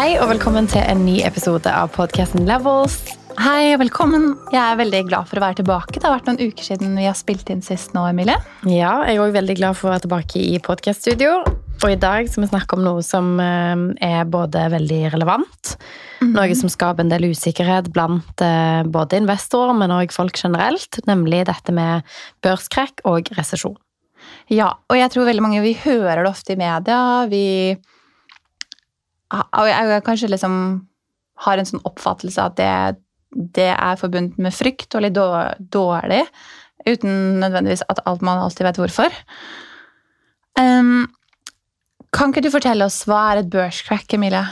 Hei og velkommen til en ny episode av podkasten Levels. Hei og velkommen. Jeg er veldig glad for å være tilbake. Det har vært noen uker siden vi har spilt inn sist nå, Emilie. Ja, jeg er også veldig glad for å være tilbake i podkaststudio. Og i dag skal vi snakke om noe som eh, er både veldig relevant, Mhm. noe som skaper en del usikkerhet blant eh, både investorer, men òg folk generelt, nemlig dette med børskrekk og resesjon. Ja, og jeg tror veldig mange Vi hører det ofte i media. Vi jeg kanskje liksom har en sånn oppfattelse at det, det er forbundet med frykt og litt dårlig, uten nødvendigvis at alt, man alltid vet hvorfor. Um, kan ikke du fortelle oss hva er et børskrakk, Emilie?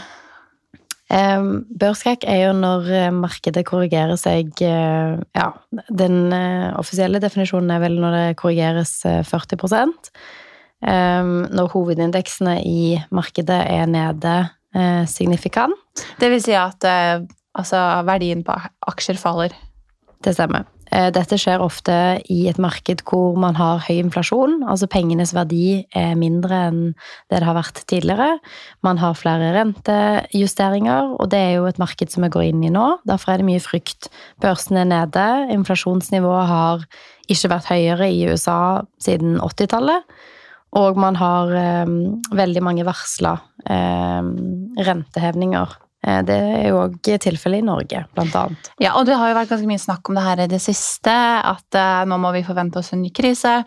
Um, Børskrekk er jo når eh, markedet korrigerer seg eh, Ja, den eh, offisielle definisjonen er vel når det korrigeres eh, 40 um, Når hovedindeksene i markedet er nede eh, signifikant. Det vil si at eh, altså, verdien på aksjer faller. Det stemmer. Eh, Dette skjer ofte i et marked hvor man har høy inflasjon, altså pengenes verdi er mindre enn det det har vært tidligere. Man har flere rentejusteringer, og det er jo et marked som vi går inn i nå. Derfor er det mye frykt. Børsen er nede, inflasjonsnivået har ikke vært høyere i USA siden 80-tallet. Og man har eh, veldig mange varsla eh, rentehevninger. Eh, det er jo òg tilfellet i Norge, blant annet. Ja, og det har jo vært ganske mye snakk om det her i det siste, at eh, nå må vi forvente oss en ny krise.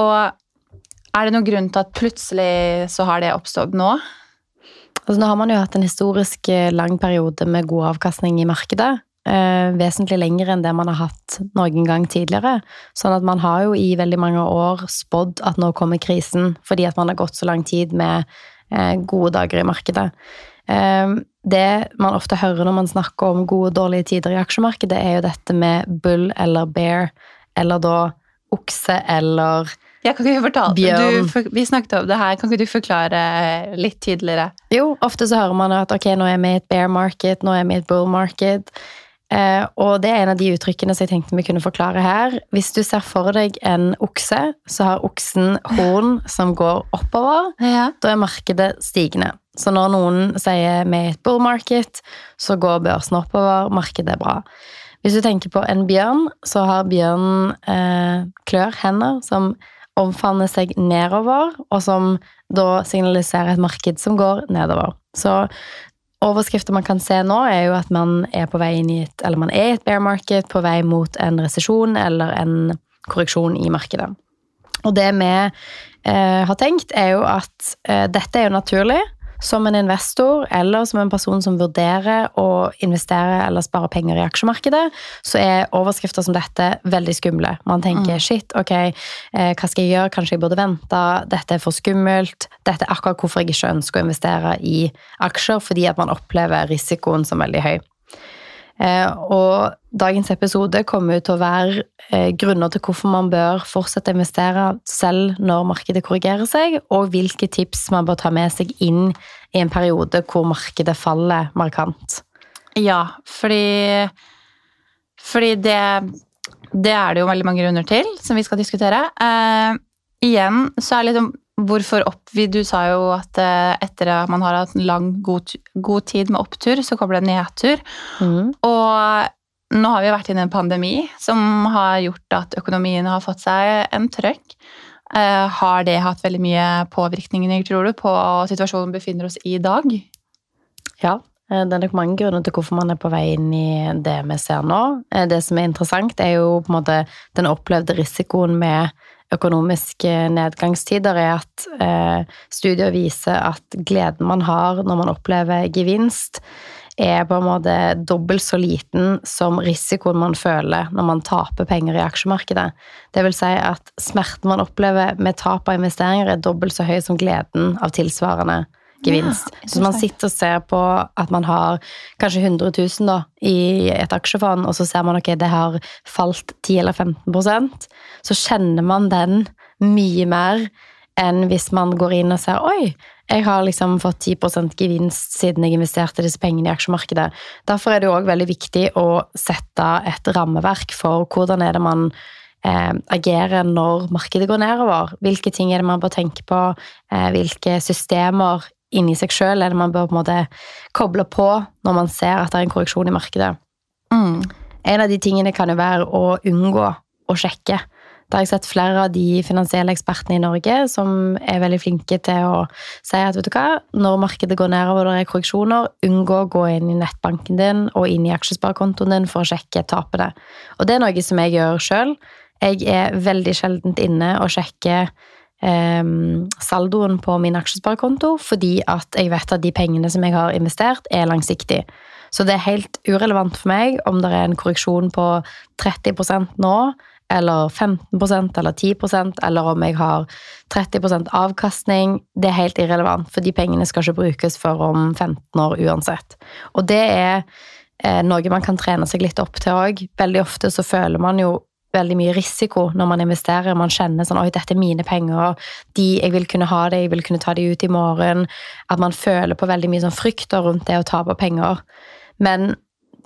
Og er det noen grunn til at plutselig så har det oppstått nå? Altså, nå har man jo hatt en historisk eh, lang periode med god avkastning i markedet. Eh, vesentlig lenger enn det man har hatt noen gang tidligere. Sånn at man har jo i veldig mange år spådd at nå kommer krisen, fordi at man har gått så lang tid med eh, gode dager i markedet. Eh, det man ofte hører når man snakker om gode og dårlige tider i aksjemarkedet, er jo dette med bull eller bear, eller da okse eller ja, kan ikke fortelle, Bjørn. Du, vi snakket om det her, kan ikke du forklare litt tydeligere? Jo, ofte så hører man at ok, nå er vi i et bear market, nå er vi i et bull market. Eh, og det er en av de uttrykkene som jeg tenkte vi kunne forklare her. Hvis du ser for deg en okse, så har oksen horn som går oppover. Ja. Da er markedet stigende. Så når noen sier vi er et bull market, så går børsen oppover, markedet er bra. Hvis du tenker på en bjørn, så har bjørnen eh, klør, hender, som omfavner seg nedover, og som da signaliserer et marked som går nedover. Så overskrifter man kan se nå, er jo at man er på vei inn i et, eller man er i et bear market, på vei mot en resesjon eller en korreksjon i markedet. Og det vi eh, har tenkt, er jo at eh, dette er jo naturlig. Som en investor eller som en person som vurderer å investere eller spare penger i aksjemarkedet, så er overskrifter som dette veldig skumle. Man tenker shit, ok, eh, hva skal jeg gjøre? Kanskje jeg burde vente? Dette er for skummelt. Dette er akkurat hvorfor jeg ikke ønsker å investere i aksjer, fordi at man opplever risikoen som veldig høy. Eh, og dagens episode kommer til å være eh, grunner til hvorfor man bør fortsette å investere selv når markedet korrigerer seg, og hvilke tips man bør ta med seg inn i en periode hvor markedet faller markant. Ja, fordi Fordi det Det er det jo veldig mange grunner til, som vi skal diskutere. Eh, igjen så er liksom Hvorfor opp... Du sa jo at eh, etter at man har hatt en lang, god, god tid med opptur, så kommer det en nedtur. Mm. Og nå har vi vært inne i en pandemi som har gjort at økonomien har fått seg en trøkk. Eh, har det hatt veldig mye påvirkninger, tror du, på situasjonen vi befinner oss i i dag? Ja, eh, det er nok mange grunner til hvorfor man er på vei inn i det vi ser nå. Det som er interessant, er jo på en måte den opplevde risikoen med økonomiske nedgangstider, er at eh, studier viser at gleden man har når man opplever gevinst, er på en måte dobbelt så liten som risikoen man føler når man taper penger i aksjemarkedet. Det vil si at smerten man opplever med tap av investeringer, er dobbelt så høy som gleden av tilsvarende gevinst. Ja, så man sitter og ser på at man har kanskje 100 000 da, i et aksjefond, og så ser man ok, det har falt 10 eller 15% så kjenner man den mye mer enn hvis man går inn og ser oi, jeg har liksom fått 10 gevinst siden jeg investerte disse pengene i aksjemarkedet. Derfor er det òg veldig viktig å sette et rammeverk for hvordan er det man eh, agerer når markedet går nedover. Hvilke ting er det man bør tenke på? Eh, hvilke systemer inni seg sjøl, eller man bør på en måte koble på når man ser at det er en korreksjon i markedet. Mm. En av de tingene kan jo være å unngå å sjekke. Da har jeg sett flere av de finansielle ekspertene i Norge som er veldig flinke til å si at vet du hva, når markedet går nedover og det er korreksjoner, unngå å gå inn i nettbanken din og inn i aksjesparekontoen din for å sjekke tapene. Og det er noe som jeg gjør sjøl. Jeg er veldig sjeldent inne og sjekker saldoen på min aksjesparekonto fordi at jeg vet at de pengene som jeg har investert, er langsiktig. Så det er helt urelevant for meg om det er en korreksjon på 30% nå, eller 15% eller 10% eller om jeg har 30% avkastning. Det er helt irrelevant, for de pengene skal ikke brukes før om 15 år uansett. Og det er eh, noe man kan trene seg litt opp til òg. Veldig ofte så føler man jo veldig mye risiko når man investerer. Man kjenner sånn Oi, dette er mine penger. De, jeg vil kunne ha det, jeg vil kunne ta de ut i morgen. At man føler på veldig mye sånn frykter rundt det å tape penger. Men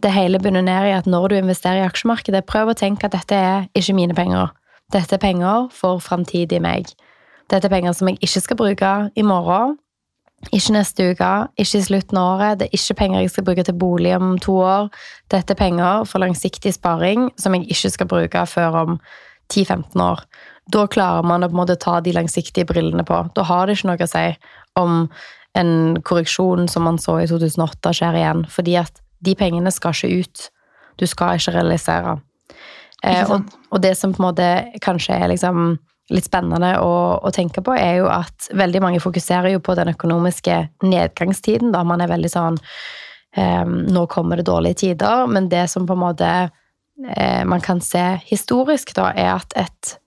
det hele bunner ned i at når du investerer i aksjemarkedet, prøv å tenke at dette er ikke mine penger. Dette er penger for framtidig meg. Dette er penger som jeg ikke skal bruke i morgen, ikke neste uke, ikke i slutten av året. Det er ikke penger jeg skal bruke til bolig om to år. Dette er penger for langsiktig sparing som jeg ikke skal bruke før om 10-15 år. Da klarer man å på en måte ta de langsiktige brillene på. Da har det ikke noe å si om en korreksjon som man så i 2008 skjer igjen, fordi at de pengene skal ikke ut. Du skal ikke realisere. Eh, og, og, det som på en måte kanskje er liksom litt spennende å, å, tenke på, er jo at veldig mange fokuserer jo på den økonomiske nedgangstiden. da Man er veldig sånn eh, Nå kommer det dårlige tider. Men det som på en måte eh, man kan se historisk, da, er at et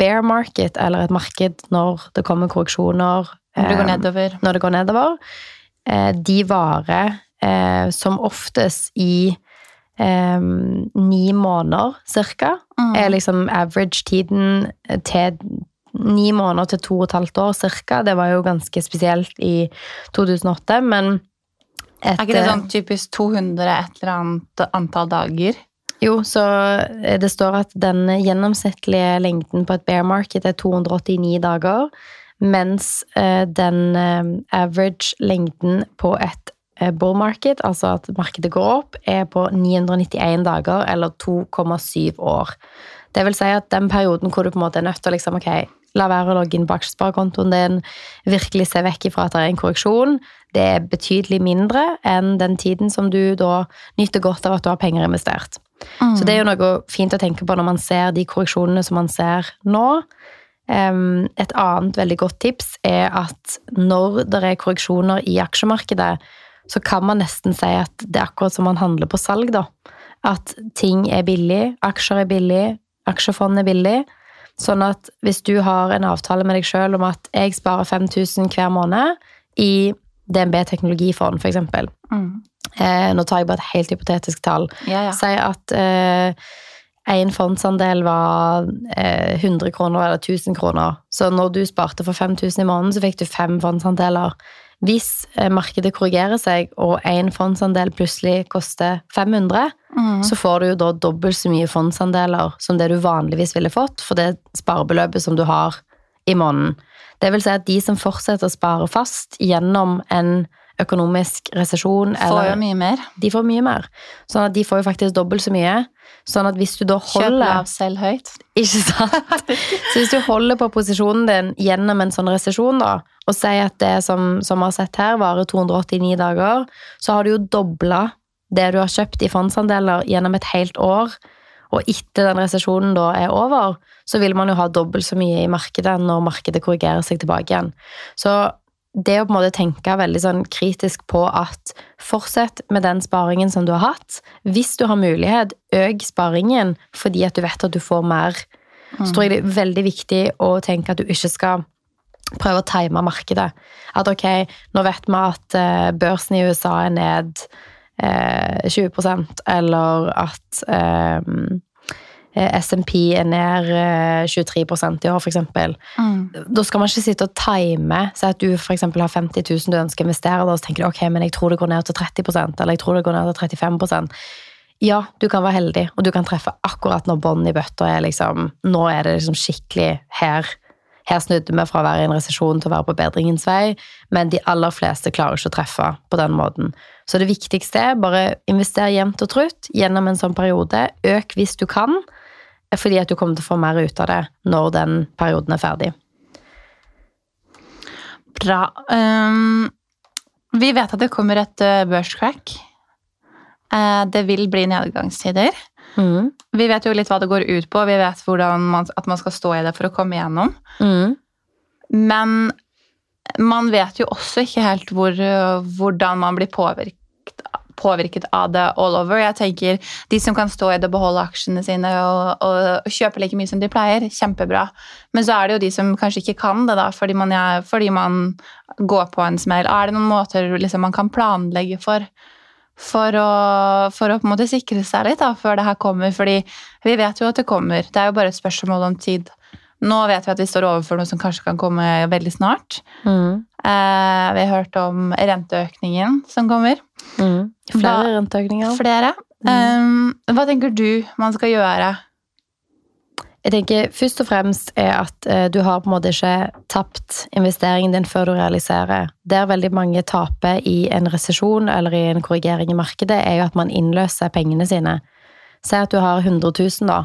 bear market, eller et marked når det kommer korreksjoner Når det går nedover. Når det går nedover eh, de varer eh, som oftest i eh, ni måneder cirka. Mm. Er liksom average-tiden til ni måneder til to og et halvt år cirka. Det var jo ganske spesielt i 2008, men et, Er ikke det sånn typisk 200 et eller annet antall dager? Jo, så eh, det står at den gjennomsnittlige lengden på et bear market er 289 dager. Mens eh, den eh, average lengden på et Eh, bull market, altså at markedet går opp, er på 991 dager, eller 2,7 år. Det vil si at den perioden hvor du på en måte er nødt til å liksom, ok, la være å logge inn på aksjesparekontoen din, virkelig se vekk ifra at det er en korreksjon, det er betydelig mindre enn den tiden som du da nyter godt av at du har penger investert. Mm. Så det er jo noe fint å tenke på når man ser de korreksjonene som man ser nå. Et annet veldig godt tips er at når det er korreksjoner i aksjemarkedet, så kan man nesten si at det er akkurat som man handler på salg, da. At ting er billig, aksjer er billig, aksjefond er billig. Sånn at hvis du har en avtale med deg sjøl om at jeg sparer 5000 hver måned i DNB teknologifond, f.eks. Mm. Eh, nå tar jeg bare et helt hypotetisk tall. Ja, ja. Si at eh, en fondsandel var eh, 100 kroner eller 1000 kroner. Så når du sparte for 5000 i måneden, så fikk du fem fondsandeler. Hvis eh, markedet korrigerer seg, og én fondsandel plutselig koster 500, mm. så får du jo da dobbelt så mye fondsandeler som det du vanligvis ville fått for det sparebeløpet som du har i måneden. Det vil si at de som fortsetter å spare fast gjennom en økonomisk resesjon Får jo mye mer. De får mye mer. Sånn at de får jo faktisk dobbelt så mye. Sånn at hvis du da holder Kjøp lav, selv høyt. Ikke sant? Så hvis du holder på posisjonen din gjennom en sånn resesjon, da, og sier at det som, som vi har sett her, varer 289 dager, så har du jo dobla det du har kjøpt i fondsandeler gjennom et helt år. Og etter den resesjonen da er over, så vil man jo ha dobbelt så mye i markedet når markedet korrigerer seg tilbake igjen. Så det å på en måte tenke veldig sånn kritisk på at fortsett med den sparingen som du har hatt. Hvis du har mulighet, øk sparingen fordi at du vet at du får mer. Så tror jeg det er veldig viktig å tenke at du ikke skal prøve å time markedet. At ok, nå vet vi at eh, børsen i USA er ned 20 eh, eller at Eh, SMP er ned 23 eh, i år, f.eks. Mm. Da skal man ikke sitte og time. Si at du f.eks. har 50 000 du ønsker å investere, og så tenker du ok, men jeg tror det går ned til 30% eller jeg tror det går ned til 35% Ja, du kan være heldig, og du kan treffe akkurat når båndet i bøtta er liksom Nå er det liksom skikkelig her her snudde vi fra å være i en resesjon til å være på bedringens vei, men de aller fleste klarer ikke å treffe på den måten. Så det viktigste er bare investere jevnt og trutt gjennom en sånn periode. Øk hvis du kan, fordi at du kommer til å få mer ut av det når den perioden er ferdig. Bra. Um, vi vet at det kommer et uh, børscrack. Uh, det vil bli nedgangstider. Mm. Vi vet jo litt hva det går ut på, vi vet man, at man skal stå i det for å komme igjennom. Mm. Men man vet jo også ikke helt hvor, hvordan man blir påvirket, påvirket, av det all over. Jeg tenker De som kan stå i det, og beholde aksjene sine og, og, og, kjøpe like mye som de pleier, kjempebra. Men så er det jo de som kanskje ikke kan det, da, fordi man, er, fordi man går på en smell. Er det noen måter liksom, man kan planlegge for? for å, for å, på en måte sikre seg litt da, før det her kommer. fordi vi vet jo at det kommer. Det er jo bare et spørsmål om tid. Nå vet vi at vi står overfor noe som kanskje kan komme veldig snart. Mm. Eh, vi har hørt om renteøkningen som kommer. Mm. Flere renteøkninger. Flere. Mm. Um, hva tenker du man skal gjøre jeg tenker Først og fremst er at uh, du har på en måte ikke tapt investeringen din før du realiserer. Der veldig mange taper i en resesjon eller i en korrigering i markedet, er jo at man innløser pengene sine. Si at du har 100 000, da,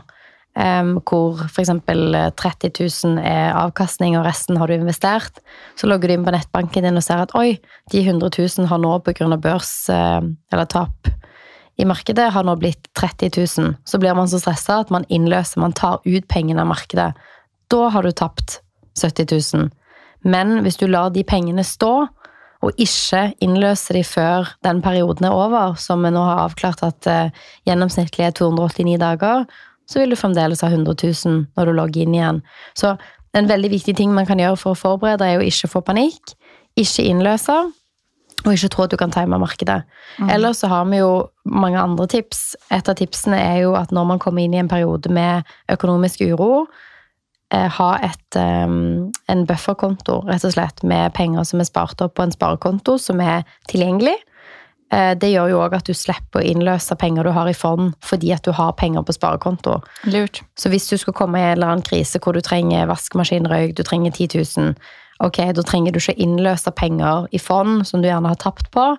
hvor f.eks. 30 000 er avkastning og resten har du investert. Så logger du inn på nettbanken din og ser at oi, de 100 000 har nå pga. børs eh, eller tap i markedet har nå blitt 30 000. Så blir man så stressa at man innløser, man tar ut pengene av markedet. Da har du tapt 70 000. Men hvis du lar de pengene stå, og ikke innløser de før den perioden er over, som vi nå har avklart at uh, gjennomsnittlig er 289 dager, så vil du fremdeles ha 100 000 når du logger inn igjen. Så en veldig viktig ting man kan gjøre for å forberede, er å ikke få panikk. Ikke innløse, og ikke tro at du kan time markedet. Mm. Ellers så har vi jo mange andre tips. Et av tipsene er jo at når man kommer inn i en periode med økonomisk uro, eh, ha et, um, en bufferkonto, rett og slett, med penger som er spart opp på en sparekonto som er tilgjengelig. Eh, det gjør jo òg at du slipper å innløse penger du har i fond fordi at du har penger på sparekonto. Lurt. Så hvis du skal komme i en eller annen krise hvor du trenger vaskemaskinrøyk, du trenger 10 000, ok, da trenger du ikke innløse penger i fond som du gjerne har tapt på.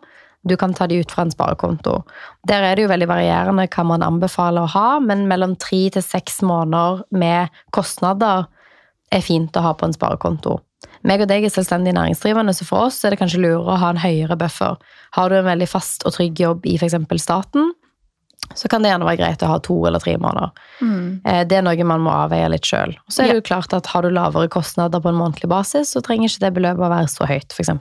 Du kan ta de ut fra en sparekonto. Der er det jo veldig varierende hva man anbefaler å ha, men mellom tre til seks måneder med kostnader er fint å ha på en sparekonto. Meg og deg er selvstendig næringsdrivende, så for oss er det kanskje lurere å ha en høyere buffer. Har du en veldig fast og trygg jobb i f.eks. staten, så kan det gjerne være greit å ha to eller tre måneder. Mm. Eh, det er noe man må avveie litt sjøl. Så er det jo klart at har du lavere kostnader på en månedlig basis, så trenger ikke det beløpet å være så høyt, f.eks.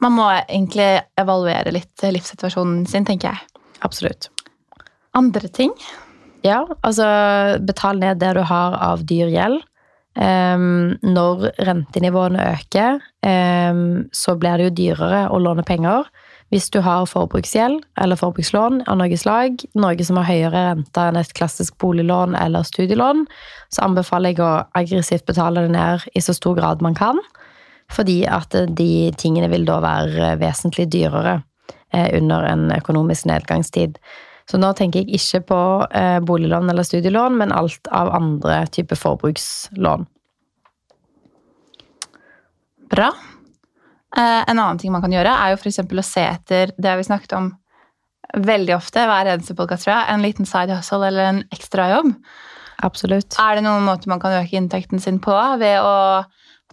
Man må egentlig evaluere litt livssituasjonen sin, tenker jeg. Absolutt. Andre ting? Ja, altså betal ned det du har av dyr gjeld. Um, når rentenivåene øker, um, så blir det jo dyrere å låne penger. Hvis du har forbruksgjeld eller forbrukslån av noe slag, noe som har høyere rente enn et klassisk boliglån eller studielån, så anbefaler jeg å aggressivt betale det ned i så stor grad man kan. Fordi at de tingene vil da være vesentlig dyrere eh, under en økonomisk nedgangstid. Så nå tenker jeg ikke på eh, boliglån eller studielån, men alt av andre typer forbrukslån. Bra. Eh, en annen ting man kan gjøre, er jo f.eks. å se etter det vi snakket om veldig ofte hver eneste podkast, tror jeg. En liten side hustle eller en ekstrajobb. Absolutt. Er det noen måte man kan øke inntekten sin på ved å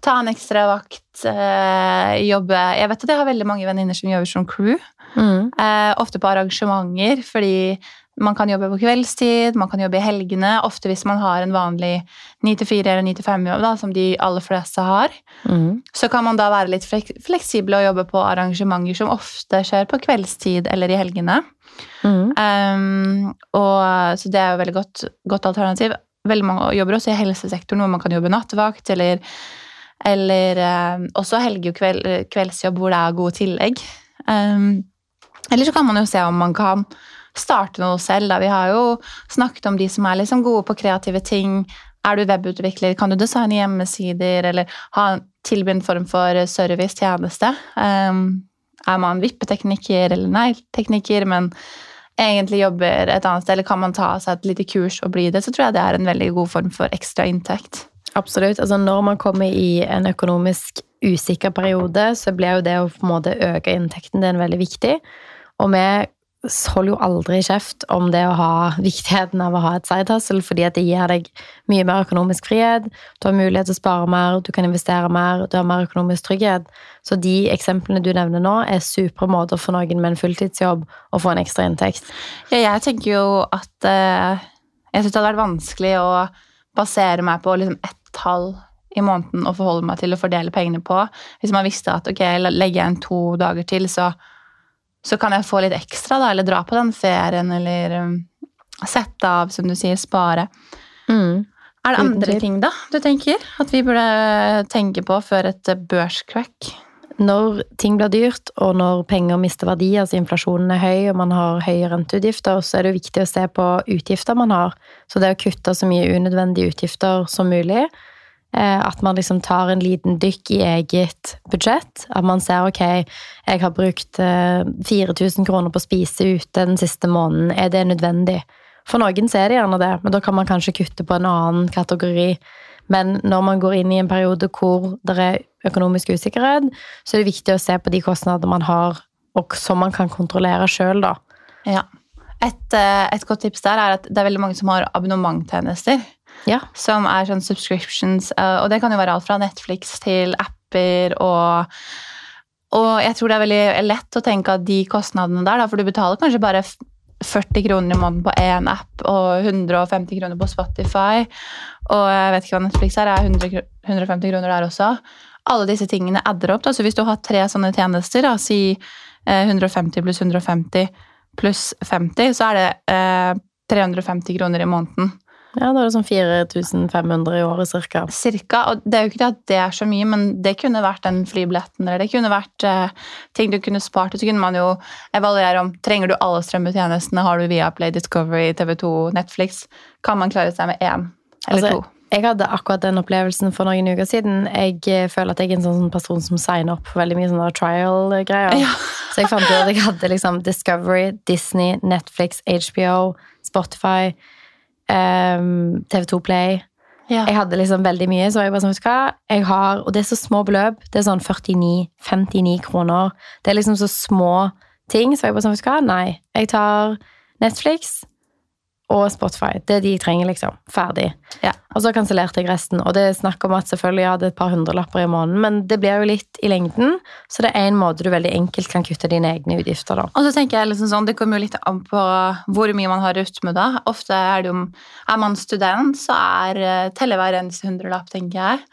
ta en ekstra vakt, eh, jobbe Jeg vet at jeg har veldig mange venninner som jobber som crew. Mm. Eh, ofte på arrangementer, fordi man kan jobbe på kveldstid, man kan jobbe i helgene. Ofte hvis man har en vanlig 9-4 eller 9-5-jobb, som de aller fleste har. Mm. Så kan man da være litt fleksibel og jobbe på arrangementer som ofte skjer på kveldstid eller i helgene. Mm. Um, og, så det er jo veldig godt, godt, alternativ. Veldig mange jobber også i helsesektoren hvor man kan jobbe nattevakt eller, eller um, også helge- og kveld, kveldsjobb hvor det er gode tillegg. Um, eller så kan man jo se om man kan starte noe selv. Da. Vi har jo snakket om de som er liksom gode på kreative ting. Er du webutvikler, kan du designe hjemmesider eller ha tilby en form for servicetjeneste? Um, er man vippetekniker eller nei-tekniker, men egentlig jobber et annet sted, eller kan man ta seg et lite kurs og bli det, så tror jeg det er en veldig god form for ekstra inntekt. Absolutt. Altså når man kommer i en økonomisk usikker periode, så blir jo det å på en måte øke inntekten din veldig viktig. Og vi holder jo aldri kjeft om det å ha viktigheten av å ha et sidehustle, fordi at det gir deg mye mer økonomisk frihet. Du har mulighet til å spare mer, du kan investere mer, du har mer økonomisk trygghet. Så de eksemplene du nevner nå, er supre måter for noen med en fulltidsjobb å få en ekstra inntekt. Ja, jeg tenker jo at uh, Jeg syns det hadde vært vanskelig å basere meg på liksom ett tall i måneden å forholde meg til å fordele pengene på. Hvis man visste at ok, legger jeg inn to dager til, så så kan jeg få litt ekstra, da, eller dra på den ferien, eller um, sette av, som du sier, spare. Mm. Er det andre ting da du tenker at vi burde tenke på før et børscrack? Når ting blir dyrt, og når penger mister verdi, altså inflasjonen er høy og man har høye renteutgifter, så er det viktig å se på utgifter man har. Så det å kutte så mye unødvendige utgifter som mulig, at man liksom tar en liten dykk i eget budsjett. At man ser ok, jeg har brukt 4000 eh, kroner på å spise ute den siste måneden. Er det nødvendig? For noen så er det gjerne det, men da kan man kanskje kutte på en annen kategori. Men når man går inn i en periode hvor det er økonomisk usikkerhet, så er det viktig å se på de kostnadene man har, og som man kan kontrollere sjøl, da. Ja. Et, eh, et, godt tips der er at det er veldig mange som har abonnementtjenester ja. som er sånn subscriptions. Eh, og det kan jo være alt fra Netflix til apper og Og jeg tror det er veldig lett å tenke at de kostnadene der, da, for du betaler kanskje bare 40 kroner i måneden på én app og 150 kroner på Spotify. Og jeg vet ikke hva Netflix er, er 100, 150 kroner der også. Alle disse tingene adder opp. Da. Så hvis du har tre sånne tjenester, da, si 150 pluss 150 pluss 50, så er det eh, 350 kroner i måneden. Ja, da er det sånn 4500 i året cirka. Cirka. Og det er jo ikke det at det er så mye, men det kunne vært den flybilletten, eller det kunne vært eh, ting du kunne spart. Og så kunne man jo evaluere om trenger du alle strømmetjenestene, har du via Play Discovery, TV2, Netflix. Kan man klare seg med én eller altså, to? Jeg hadde akkurat den opplevelsen for noen uker siden. Jeg eh, føler at jeg er en sånn person som signer opp for veldig mye sånne trial-greier. Ja. Så jeg fant ut at jeg hadde liksom Discovery, Disney, Netflix, HBO, Spotify um, ehm, TV2 Play. Ja. Jeg hadde liksom veldig mye, så jeg bare sånn, vet du hva, jeg har, Og det er så små beløp. Det er sånn 49-59 kroner. Det er liksom så små ting, så jeg bare sånn, vet du hva, nei. Jeg tar Netflix, og Spotify. Det er de jeg trenger, liksom. Ferdig. Ja. Og så kansellerte jeg resten. Og det er snakk om at selvfølgelig jeg hadde et par hundrelapper i måneden, men det blir jo litt i lengden, så det er en måte du veldig enkelt kan kutte dine egne utgifter, da. Og så tenker jeg liksom sånn, Det kommer jo litt an på hvor mye man har rytme, da. Ofte er det jo Er man student, så er eh, teller hver eneste hundrelapp, tenker jeg.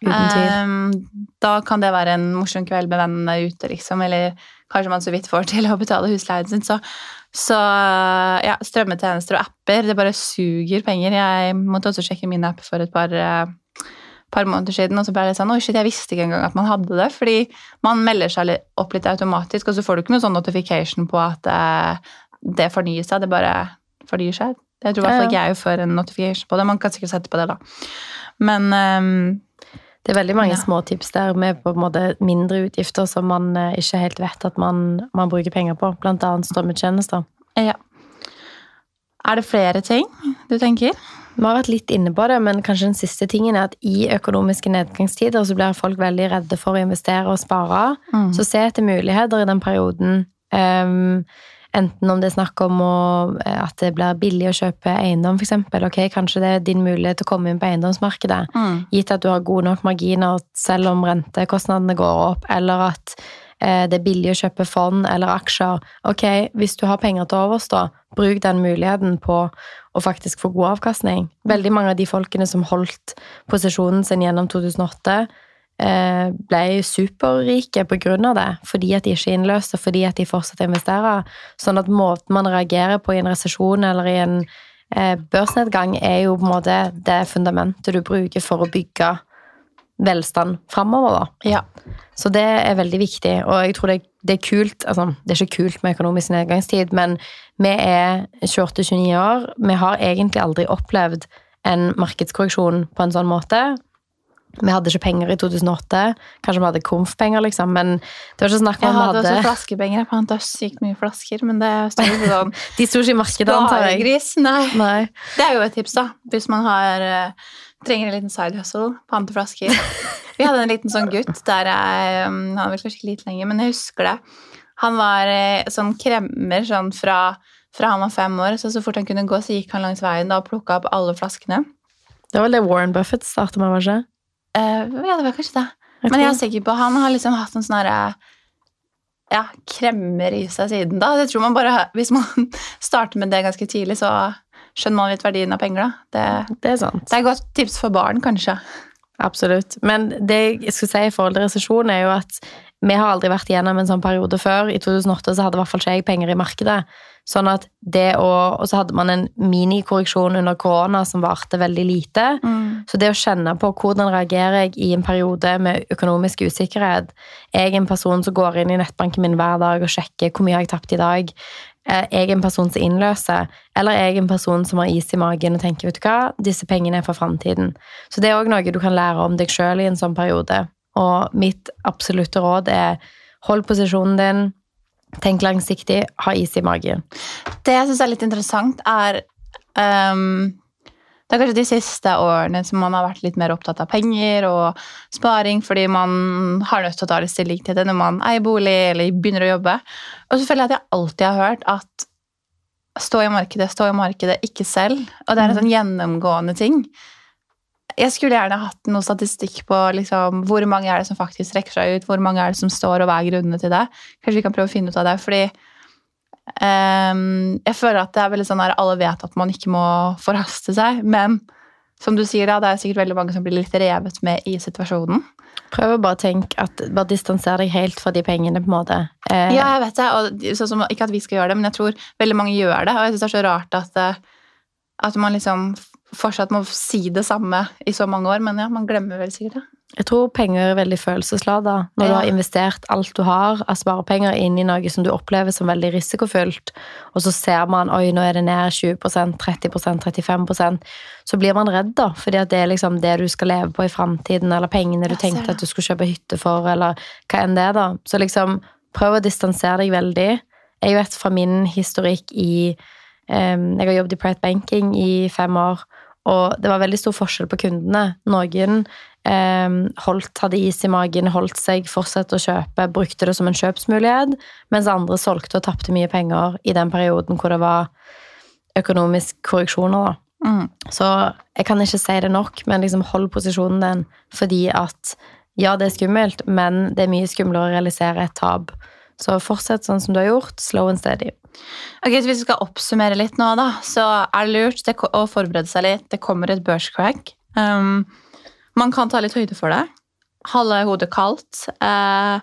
Uten tvil. Um, da kan det være en morsom kveld med vennene ute, liksom, eller kanskje man så vidt får til å betale husleien sin. Så så ja, strømmetjenester og apper, det bare suger penger. Jeg måtte også sjekke min app for et par, uh, par måneder siden, og så ble det sånn Oi, shit, jeg visste ikke engang at man hadde det. Fordi man melder seg opp litt automatisk, og så får du ikke noe sånn notification på at uh, det fornyer seg. Det bare fornyer seg. Jeg tror i hvert fall ikke jeg får en notification på det. Man kan sikkert sette på det, da. Men um, det er veldig mange ja. små tips der med på en måte mindre utgifter som man eh, ikke helt vet at man, man bruker penger på, annet strømmetjenester. Ja. Er det flere ting du tenker? Vi har vært litt inne på det, men kanskje den siste tingen er at i økonomiske nedgangstider så blir folk veldig redde for å investere og spare. Mm. Så se etter muligheter i den perioden. Um, Enten om det er snakk om å, eh, at det blir billig å kjøpe eiendom, f.eks. Ok, kanskje det er din mulighet til å komme inn på eiendomsmarkedet. Mm. Gitt at du har gode nok marginer selv om rentekostnadene går opp, eller at eh, det er billig å kjøpe fond eller aksjer. Ok, hvis du har penger til overs, da, bruk den muligheten på å faktisk få god avkastning. Veldig mange av de folkene som holdt posisjonen sin gjennom 2008, Eh, ble superrike av det, fordi at de ikke innløste, fordi at de fortsatte å investere. Sånn at måten man reagerer på i en resesjon eller i en eh, børsnedgang, er jo på en måte det fundamentet du bruker for å bygge velstand framover. Ja. Så det er veldig viktig, og jeg tror det, det, er kult Altså, det er ikke kult med økonomisk nedgangstid, men vi er 28-29 år. Vi har egentlig aldri opplevd en markedskorreksjon på en sånn måte. Vi hadde ikke penger i 2008. Kanskje vi hadde komf-penger, liksom, men det var ikke snakk om Jeg vi hadde hadde også flaskepenger. Jeg fant sykt mye flasker, men det ikke sånn De sto ikke i markedet, antar jeg. Sparegris? Nei. Nei. Det er jo et tips, da. Hvis man har, eh, trenger en liten side hustle. Pante flasker. Vi hadde en liten sånn gutt der jeg um, Han var vel kanskje lite lenger, men jeg husker det. Han var eh, sånn kremmer sånn fra, fra han var fem år, så så fort han kunne gå, så gikk han langs veien da og plukka opp alle flaskene. Det var vel det Warren Buffett startet med, var det ikke? Eh, ja, det var kanskje det. Okay. Men jeg er sikker på Han har liksom hatt en sånn herre ja, kremmer i seg siden da. Jeg tror man bare, Hvis man starter med det ganske tidlig, så skjønner man litt verdien av penger. da. Det, Det er sant. det er et godt tips for barn, kanskje. Absolutt. Men det jeg skulle si i forhold til resesjon, er jo at vi har aldri vært igjennom en sånn periode før. I 2008 så hadde i hvert fall ikke jeg penger i markedet. Sånn at det å, Og så hadde man en minikorreksjon under korona som varte veldig lite. Så det å kjenne på hvordan reagerer jeg i en periode med økonomisk usikkerhet Er jeg en person som går inn i nettbanken min hver dag og sjekker hvor mye har jeg tapt i dag? Er jeg en person som innløser? Eller er jeg en person som har is i magen og tenker vet du hva, disse pengene er for framtiden? Så det er òg noe du kan lære om deg sjøl i en sånn periode. Og mitt absolutte råd er hold posisjonen din, tenk langsiktig, ha is i magen. Det jeg syns er litt interessant, er um, Det er kanskje de siste årene som man har vært litt mer opptatt av penger og sparing fordi man har nødt til å ta litt stilling til det når man eier bolig eller begynner å jobbe. Og så føler jeg at jeg alltid har hørt at stå i markedet, stå i markedet, ikke selv. Og det er en sånn gjennomgående ting. Jeg skulle gjerne hatt noe statistikk på liksom, hvor mange er det som faktisk trekker seg ut, hvor mange er det som står, og hva er grunnene til det. Kanskje vi kan prøve å finne ut av det. fordi um, jeg føler at det er veldig sånn at alle vet at man ikke må forhaste seg, men som du sier da, det er sikkert veldig mange som blir litt revet med i situasjonen. Prøv å bare tenke at bare distanser deg helt fra de pengene, på en måte. Eh, Ja, jeg vet det, og så, som, ikke at vi skal gjøre det, men jeg tror veldig mange gjør det, og jeg synes det er så rart at, eh, at man liksom fortsatt må si det samme i så mange år, men ja, man glemmer vel sikkert det. Jeg tror penger er veldig følelseslada. Når du har investert alt du har av sparepenger inn i noe som du opplever som veldig risikofylt, og så ser man oi, nå er det ned 20% 30% 35% så blir man redd, da. Fordi at det er liksom det du skal leve på i framtiden, eller pengene du tenkte at du skulle kjøpe hytte for, eller hva enn det er, da. Så liksom, prøv å distansere deg veldig. Jeg vet fra min historikk i um, Jeg har jobbet i Private Banking i fem år, og det var veldig stor forskjell på kundene. Noen eh, holdt, hadde is i magen, holdt seg, fortsatte å kjøpe, brukte det som en kjøpsmulighet, mens andre solgte og tapte mye penger i den perioden hvor det var økonomisk korreksjoner. Mm. Så jeg kan ikke si det nok, men liksom hold posisjonen din, fordi at ja, det er skummelt, men det er mye skumlere å realisere et tap. Så fortsett sånn som du har gjort, slow and steady. Ok, så Hvis vi skal oppsummere litt nå, da, så er det lurt å forberede seg litt. Det kommer et børscrack. Um, man kan ta litt høyde for det. Holde hodet kaldt. Eh,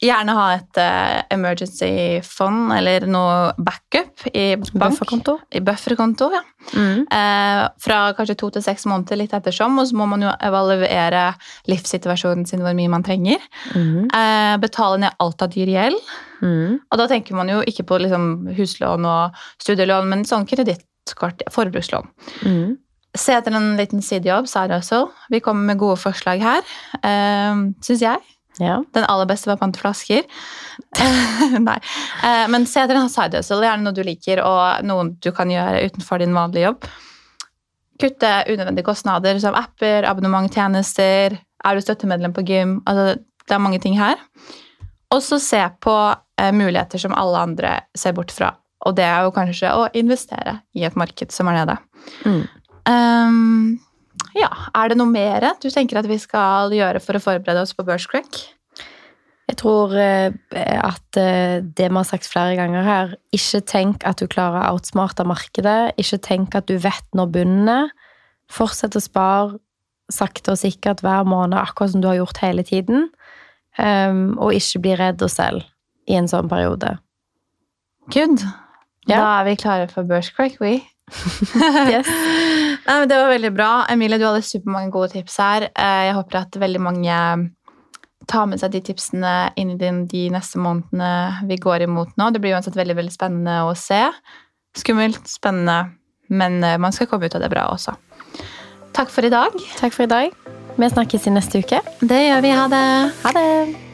gjerne ha et uh, emergency fond eller noe backup i bank. Bufferkonto. I bufferkonto, ja. Mm. Uh, fra kanskje to til seks måneder, litt ettersom. Og så må man jo evaluere livssituasjonen sin, hvor mye man trenger. Mm. Uh, betale ned alt av dyr gjeld. Mm. Og da tenker man jo ikke på liksom huslån og studielån, men sånn kredittkort, forbrukslån. Mm. Se etter en liten sidejobb, side hustle. Vi kommer med gode forslag her, uh, syns jeg. Ja. Den aller beste var pante flasker. Eh, Nei. Eh, men se etter en side hustle, gjerne noe du liker, og noe du kan gjøre utenfor din vanlige jobb. Kutte unødvendige kostnader som apper, abonnementtjenester, er du støttemedlem på gym altså, Det er mange ting her. Og så se på eh, muligheter som alle andre ser bort fra. Og det er jo kanskje å investere i et marked som er nede. Mm. Ehm, ja, er det noe mer du tenker at vi skal gjøre for å forberede oss på børscrack? Jeg tror eh, at eh, det vi har sagt flere ganger her, ikke tenk at du klarer å outsmarte markedet. Ikke tenk at du vet når bunnen er. Fortsett å spare sakte og sikkert hver måned, akkurat som du har gjort hele tiden. Um, og ikke bli redd og selv i en sånn periode. Good. Ja. Da er vi klare for børscrack, we. Yes. Nei, men det var veldig bra. Emilie, du hadde supermange gode tips her. Eh, Jeg håper at veldig mange tar med seg de tipsene inn i de neste månedene vi går imot nå. Det blir uansett veldig, veldig spennende å se. Skummelt, spennende, men eh, man skal komme ut av det bra også. Takk for i dag. Takk for i dag. Vi snakkes i neste uke. Det gjør vi. Ha det. Ha det!